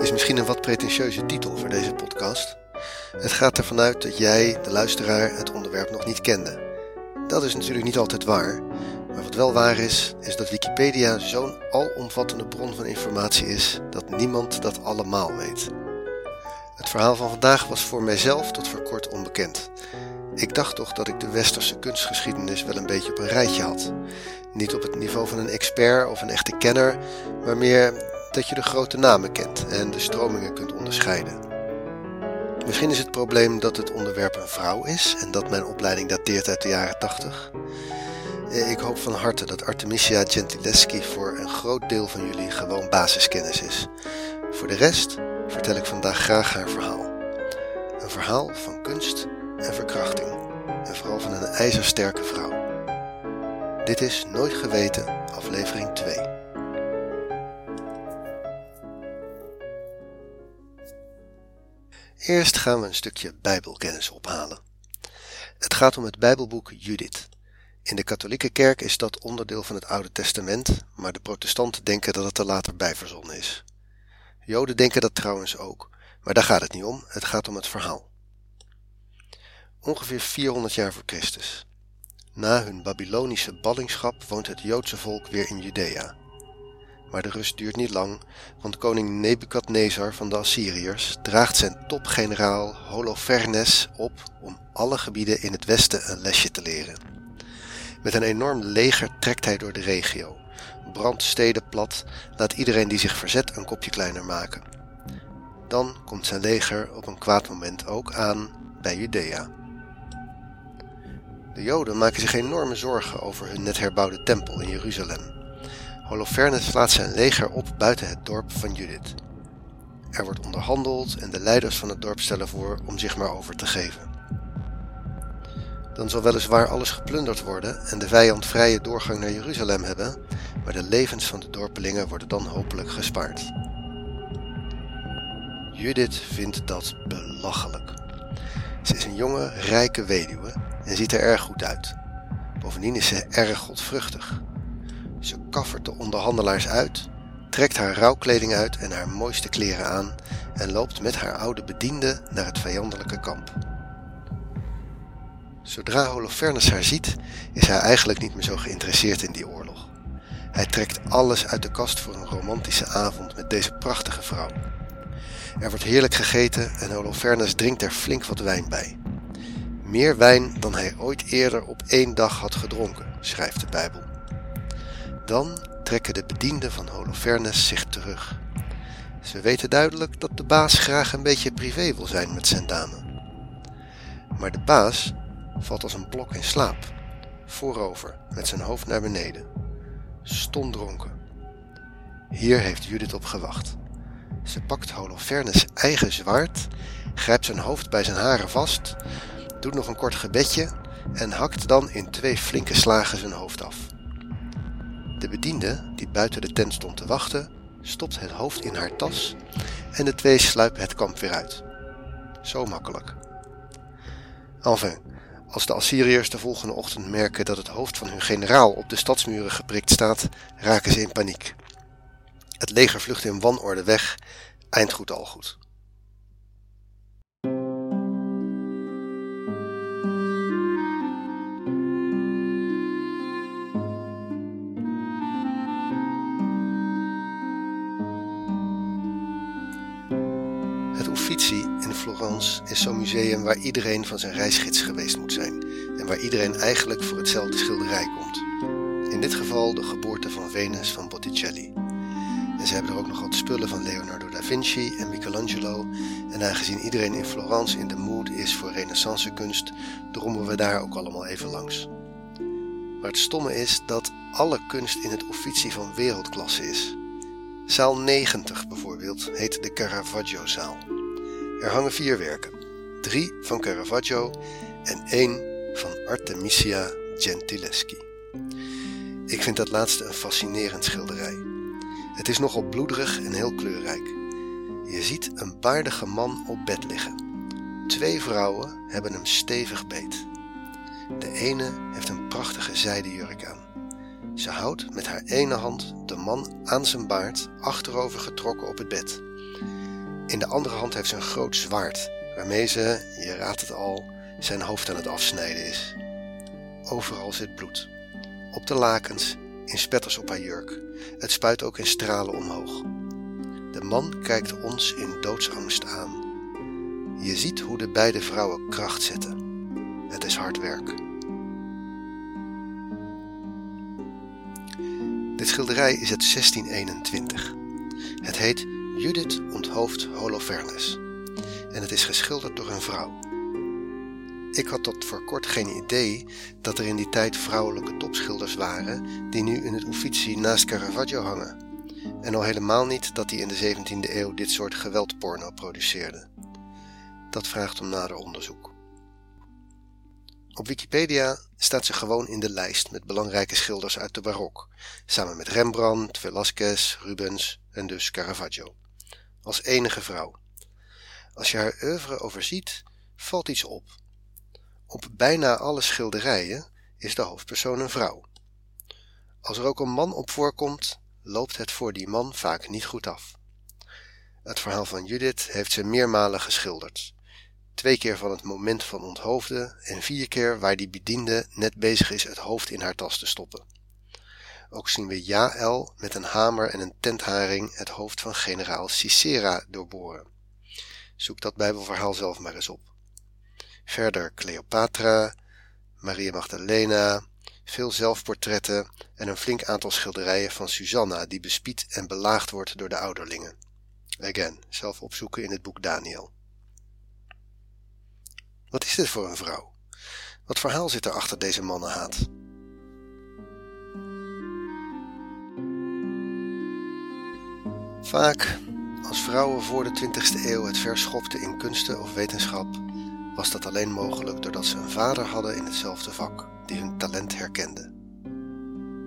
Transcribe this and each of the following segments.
is misschien een wat pretentieuze titel voor deze podcast. Het gaat ervan uit dat jij, de luisteraar, het onderwerp nog niet kende. Dat is natuurlijk niet altijd waar, maar wat wel waar is, is dat Wikipedia zo'n alomvattende bron van informatie is dat niemand dat allemaal weet. Het verhaal van vandaag was voor mijzelf tot voor kort onbekend. Ik dacht toch dat ik de westerse kunstgeschiedenis wel een beetje op een rijtje had. Niet op het niveau van een expert of een echte kenner, maar meer dat je de grote namen kent en de stromingen kunt onderscheiden. Misschien is het probleem dat het onderwerp een vrouw is en dat mijn opleiding dateert uit de jaren 80. Ik hoop van harte dat Artemisia Gentileschi voor een groot deel van jullie gewoon basiskennis is. Voor de rest vertel ik vandaag graag haar verhaal. Een verhaal van kunst en verkrachting. En vooral van een ijzersterke vrouw. Dit is Nooit Geweten, aflevering 2. Eerst gaan we een stukje Bijbelkennis ophalen. Het gaat om het Bijbelboek Judith. In de katholieke kerk is dat onderdeel van het Oude Testament, maar de protestanten denken dat het er later bij verzonnen is. Joden denken dat trouwens ook, maar daar gaat het niet om, het gaat om het verhaal. Ongeveer 400 jaar voor Christus. Na hun Babylonische ballingschap woont het Joodse volk weer in Judea. Maar de rust duurt niet lang, want koning Nebukadnezar van de Assyriërs draagt zijn topgeneraal Holofernes op om alle gebieden in het westen een lesje te leren. Met een enorm leger trekt hij door de regio, brandt steden plat, laat iedereen die zich verzet een kopje kleiner maken. Dan komt zijn leger op een kwaad moment ook aan bij Judea. De Joden maken zich enorme zorgen over hun net herbouwde tempel in Jeruzalem. Holofernes slaat zijn leger op buiten het dorp van Judith. Er wordt onderhandeld en de leiders van het dorp stellen voor om zich maar over te geven. Dan zal weliswaar alles geplunderd worden en de vijand vrije doorgang naar Jeruzalem hebben, maar de levens van de dorpelingen worden dan hopelijk gespaard. Judith vindt dat belachelijk. Ze is een jonge, rijke weduwe en ziet er erg goed uit. Bovendien is ze erg godvruchtig. Ze kaffert de onderhandelaars uit, trekt haar rouwkleding uit en haar mooiste kleren aan en loopt met haar oude bediende naar het vijandelijke kamp. Zodra Holofernes haar ziet, is hij eigenlijk niet meer zo geïnteresseerd in die oorlog. Hij trekt alles uit de kast voor een romantische avond met deze prachtige vrouw. Er wordt heerlijk gegeten en Holofernes drinkt er flink wat wijn bij. Meer wijn dan hij ooit eerder op één dag had gedronken, schrijft de Bijbel. Dan trekken de bedienden van Holofernes zich terug. Ze weten duidelijk dat de baas graag een beetje privé wil zijn met zijn dame. Maar de baas valt als een blok in slaap, voorover met zijn hoofd naar beneden, dronken. Hier heeft Judith op gewacht. Ze pakt Holofernes eigen zwaard, grijpt zijn hoofd bij zijn haren vast, doet nog een kort gebedje en hakt dan in twee flinke slagen zijn hoofd af. De bediende, die buiten de tent stond te wachten, stopt het hoofd in haar tas en de twee sluipen het kamp weer uit. Zo makkelijk. Enfin, als de Assyriërs de volgende ochtend merken dat het hoofd van hun generaal op de stadsmuren geprikt staat, raken ze in paniek. Het leger vlucht in wanorde weg, eind goed al goed. Uffizi in Florence is zo'n museum waar iedereen van zijn reisgids geweest moet zijn en waar iedereen eigenlijk voor hetzelfde schilderij komt. In dit geval de geboorte van Venus van Botticelli. En ze hebben er ook nog wat spullen van Leonardo da Vinci en Michelangelo. En aangezien iedereen in Florence in de mood is voor renaissancekunst, drommen we daar ook allemaal even langs. Maar het stomme is dat alle kunst in het Uffizi van wereldklasse is. Zaal 90 bijvoorbeeld heet de Caravaggio-zaal. Er hangen vier werken. Drie van Caravaggio en één van Artemisia Gentileschi. Ik vind dat laatste een fascinerend schilderij. Het is nogal bloederig en heel kleurrijk. Je ziet een baardige man op bed liggen. Twee vrouwen hebben hem stevig beet. De ene heeft een prachtige zijden jurk aan. Ze houdt met haar ene hand de man aan zijn baard, achterover getrokken op het bed. In de andere hand heeft ze een groot zwaard, waarmee ze, je raadt het al, zijn hoofd aan het afsnijden is. Overal zit bloed. Op de lakens, in spetters op haar jurk. Het spuit ook in stralen omhoog. De man kijkt ons in doodsangst aan. Je ziet hoe de beide vrouwen kracht zetten. Het is hard werk. Dit schilderij is uit 1621. Het heet Judith onthoofd Holofernes en het is geschilderd door een vrouw. Ik had tot voor kort geen idee dat er in die tijd vrouwelijke topschilders waren die nu in het Uffizi naast Caravaggio hangen. En al helemaal niet dat hij in de 17e eeuw dit soort geweldporno produceerde. Dat vraagt om nader onderzoek. Op Wikipedia staat ze gewoon in de lijst met belangrijke schilders uit de barok, samen met Rembrandt, Velázquez, Rubens en dus Caravaggio. Als enige vrouw. Als je haar oeuvre overziet, valt iets op. Op bijna alle schilderijen is de hoofdpersoon een vrouw. Als er ook een man op voorkomt, loopt het voor die man vaak niet goed af. Het verhaal van Judith heeft ze meermalen geschilderd. Twee keer van het moment van onthoofden en vier keer waar die bediende net bezig is het hoofd in haar tas te stoppen. Ook zien we Jaël met een hamer en een tentharing het hoofd van generaal Sisera doorboren. Zoek dat Bijbelverhaal zelf maar eens op. Verder Cleopatra, Maria Magdalena, veel zelfportretten en een flink aantal schilderijen van Susanna die bespied en belaagd wordt door de ouderlingen. Again, zelf opzoeken in het boek Daniel. Wat is dit voor een vrouw? Wat verhaal zit er achter deze mannenhaat? Vaak, als vrouwen voor de 20e eeuw het verschopten in kunsten of wetenschap, was dat alleen mogelijk doordat ze een vader hadden in hetzelfde vak, die hun talent herkende.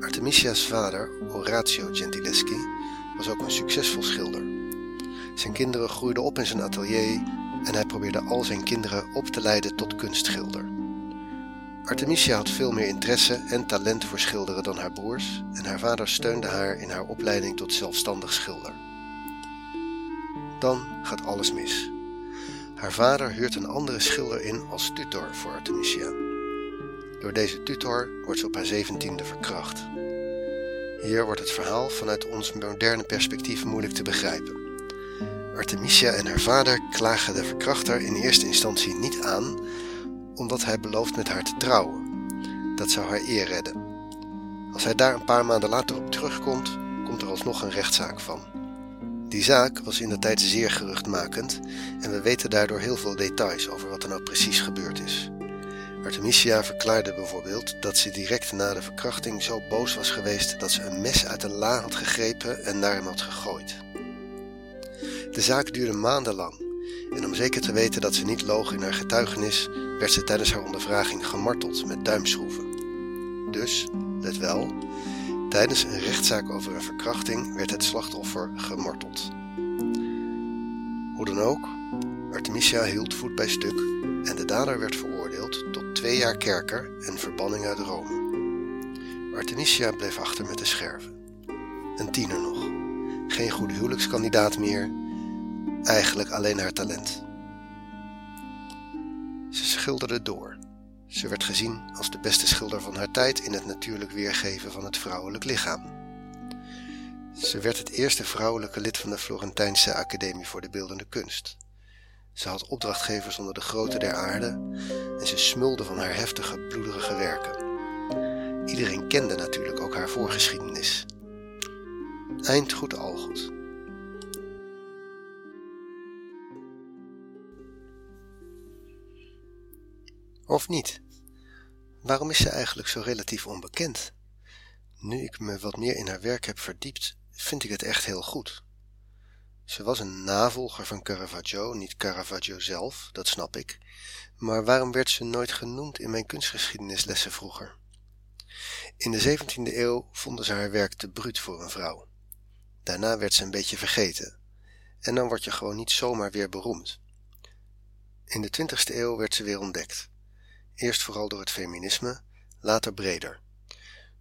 Artemisia's vader, Horatio Gentileschi, was ook een succesvol schilder. Zijn kinderen groeiden op in zijn atelier en hij probeerde al zijn kinderen op te leiden tot kunstschilder. Artemisia had veel meer interesse en talent voor schilderen dan haar broers en haar vader steunde haar in haar opleiding tot zelfstandig schilder. Dan gaat alles mis. Haar vader huurt een andere schilder in als tutor voor Artemisia. Door deze tutor wordt ze op haar zeventiende verkracht. Hier wordt het verhaal vanuit ons moderne perspectief moeilijk te begrijpen. Artemisia en haar vader klagen de verkrachter in eerste instantie niet aan, omdat hij belooft met haar te trouwen. Dat zou haar eer redden. Als hij daar een paar maanden later op terugkomt, komt er alsnog een rechtszaak van. Die zaak was in de tijd zeer geruchtmakend en we weten daardoor heel veel details over wat er nou precies gebeurd is. Artemisia verklaarde bijvoorbeeld dat ze direct na de verkrachting zo boos was geweest dat ze een mes uit een la had gegrepen en naar hem had gegooid. De zaak duurde maandenlang en om zeker te weten dat ze niet loog in haar getuigenis, werd ze tijdens haar ondervraging gemarteld met duimschroeven. Dus, let wel, Tijdens een rechtszaak over een verkrachting werd het slachtoffer gemarteld. Hoe dan ook, Artemisia hield voet bij stuk en de dader werd veroordeeld tot twee jaar kerker en verbanning uit Rome. Artemisia bleef achter met de scherven. Een tiener nog, geen goede huwelijkskandidaat meer, eigenlijk alleen haar talent. Ze schilderde door ze werd gezien als de beste schilder van haar tijd in het natuurlijk weergeven van het vrouwelijk lichaam. Ze werd het eerste vrouwelijke lid van de Florentijnse Academie voor de Beeldende Kunst. Ze had opdrachtgevers onder de grootte der aarde en ze smulde van haar heftige, bloederige werken. Iedereen kende natuurlijk ook haar voorgeschiedenis. Eind goed al goed. Of niet? Waarom is ze eigenlijk zo relatief onbekend? Nu ik me wat meer in haar werk heb verdiept, vind ik het echt heel goed. Ze was een navolger van Caravaggio, niet Caravaggio zelf, dat snap ik. Maar waarom werd ze nooit genoemd in mijn kunstgeschiedenislessen vroeger? In de 17e eeuw vonden ze haar werk te bruut voor een vrouw. Daarna werd ze een beetje vergeten. En dan word je gewoon niet zomaar weer beroemd. In de 20e eeuw werd ze weer ontdekt. Eerst vooral door het feminisme, later breder.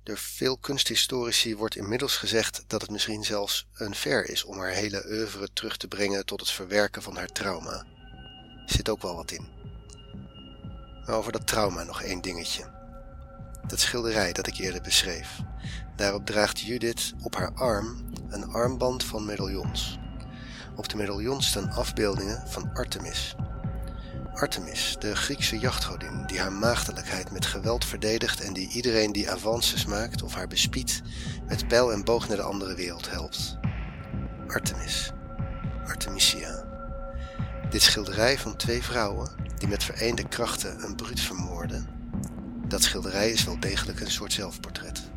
Door veel kunsthistorici wordt inmiddels gezegd dat het misschien zelfs een ver is om haar hele oeuvre terug te brengen tot het verwerken van haar trauma. Zit ook wel wat in. Maar over dat trauma nog één dingetje. Dat schilderij dat ik eerder beschreef. Daarop draagt Judith op haar arm een armband van medaillons. Op de medaillons staan afbeeldingen van Artemis, Artemis, de Griekse jachtgodin, die haar maagdelijkheid met geweld verdedigt en die iedereen die avances maakt of haar bespiedt, met pijl en boog naar de andere wereld helpt. Artemis, Artemisia. Dit schilderij van twee vrouwen die met vereende krachten een bruut vermoorden, dat schilderij is wel degelijk een soort zelfportret.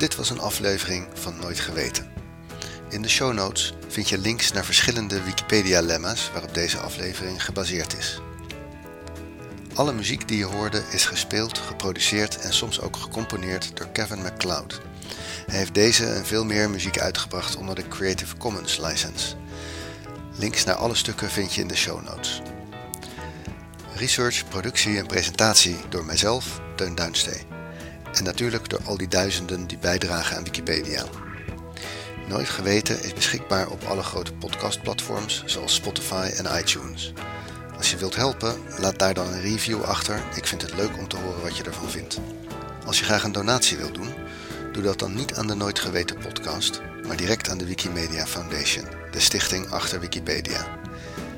Dit was een aflevering van Nooit Geweten. In de show notes vind je links naar verschillende Wikipedia-lemma's waarop deze aflevering gebaseerd is. Alle muziek die je hoorde is gespeeld, geproduceerd en soms ook gecomponeerd door Kevin MacLeod. Hij heeft deze en veel meer muziek uitgebracht onder de Creative Commons license. Links naar alle stukken vind je in de show notes. Research, productie en presentatie door mijzelf, Teun Duinstee. En natuurlijk door al die duizenden die bijdragen aan Wikipedia. Nooit Geweten is beschikbaar op alle grote podcastplatforms zoals Spotify en iTunes. Als je wilt helpen, laat daar dan een review achter. Ik vind het leuk om te horen wat je ervan vindt. Als je graag een donatie wilt doen, doe dat dan niet aan de Nooit Geweten podcast, maar direct aan de Wikimedia Foundation, de stichting achter Wikipedia.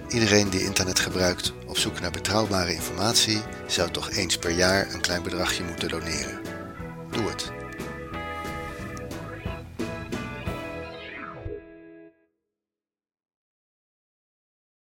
Iedereen die internet gebruikt op zoek naar betrouwbare informatie, zou toch eens per jaar een klein bedragje moeten doneren. do it.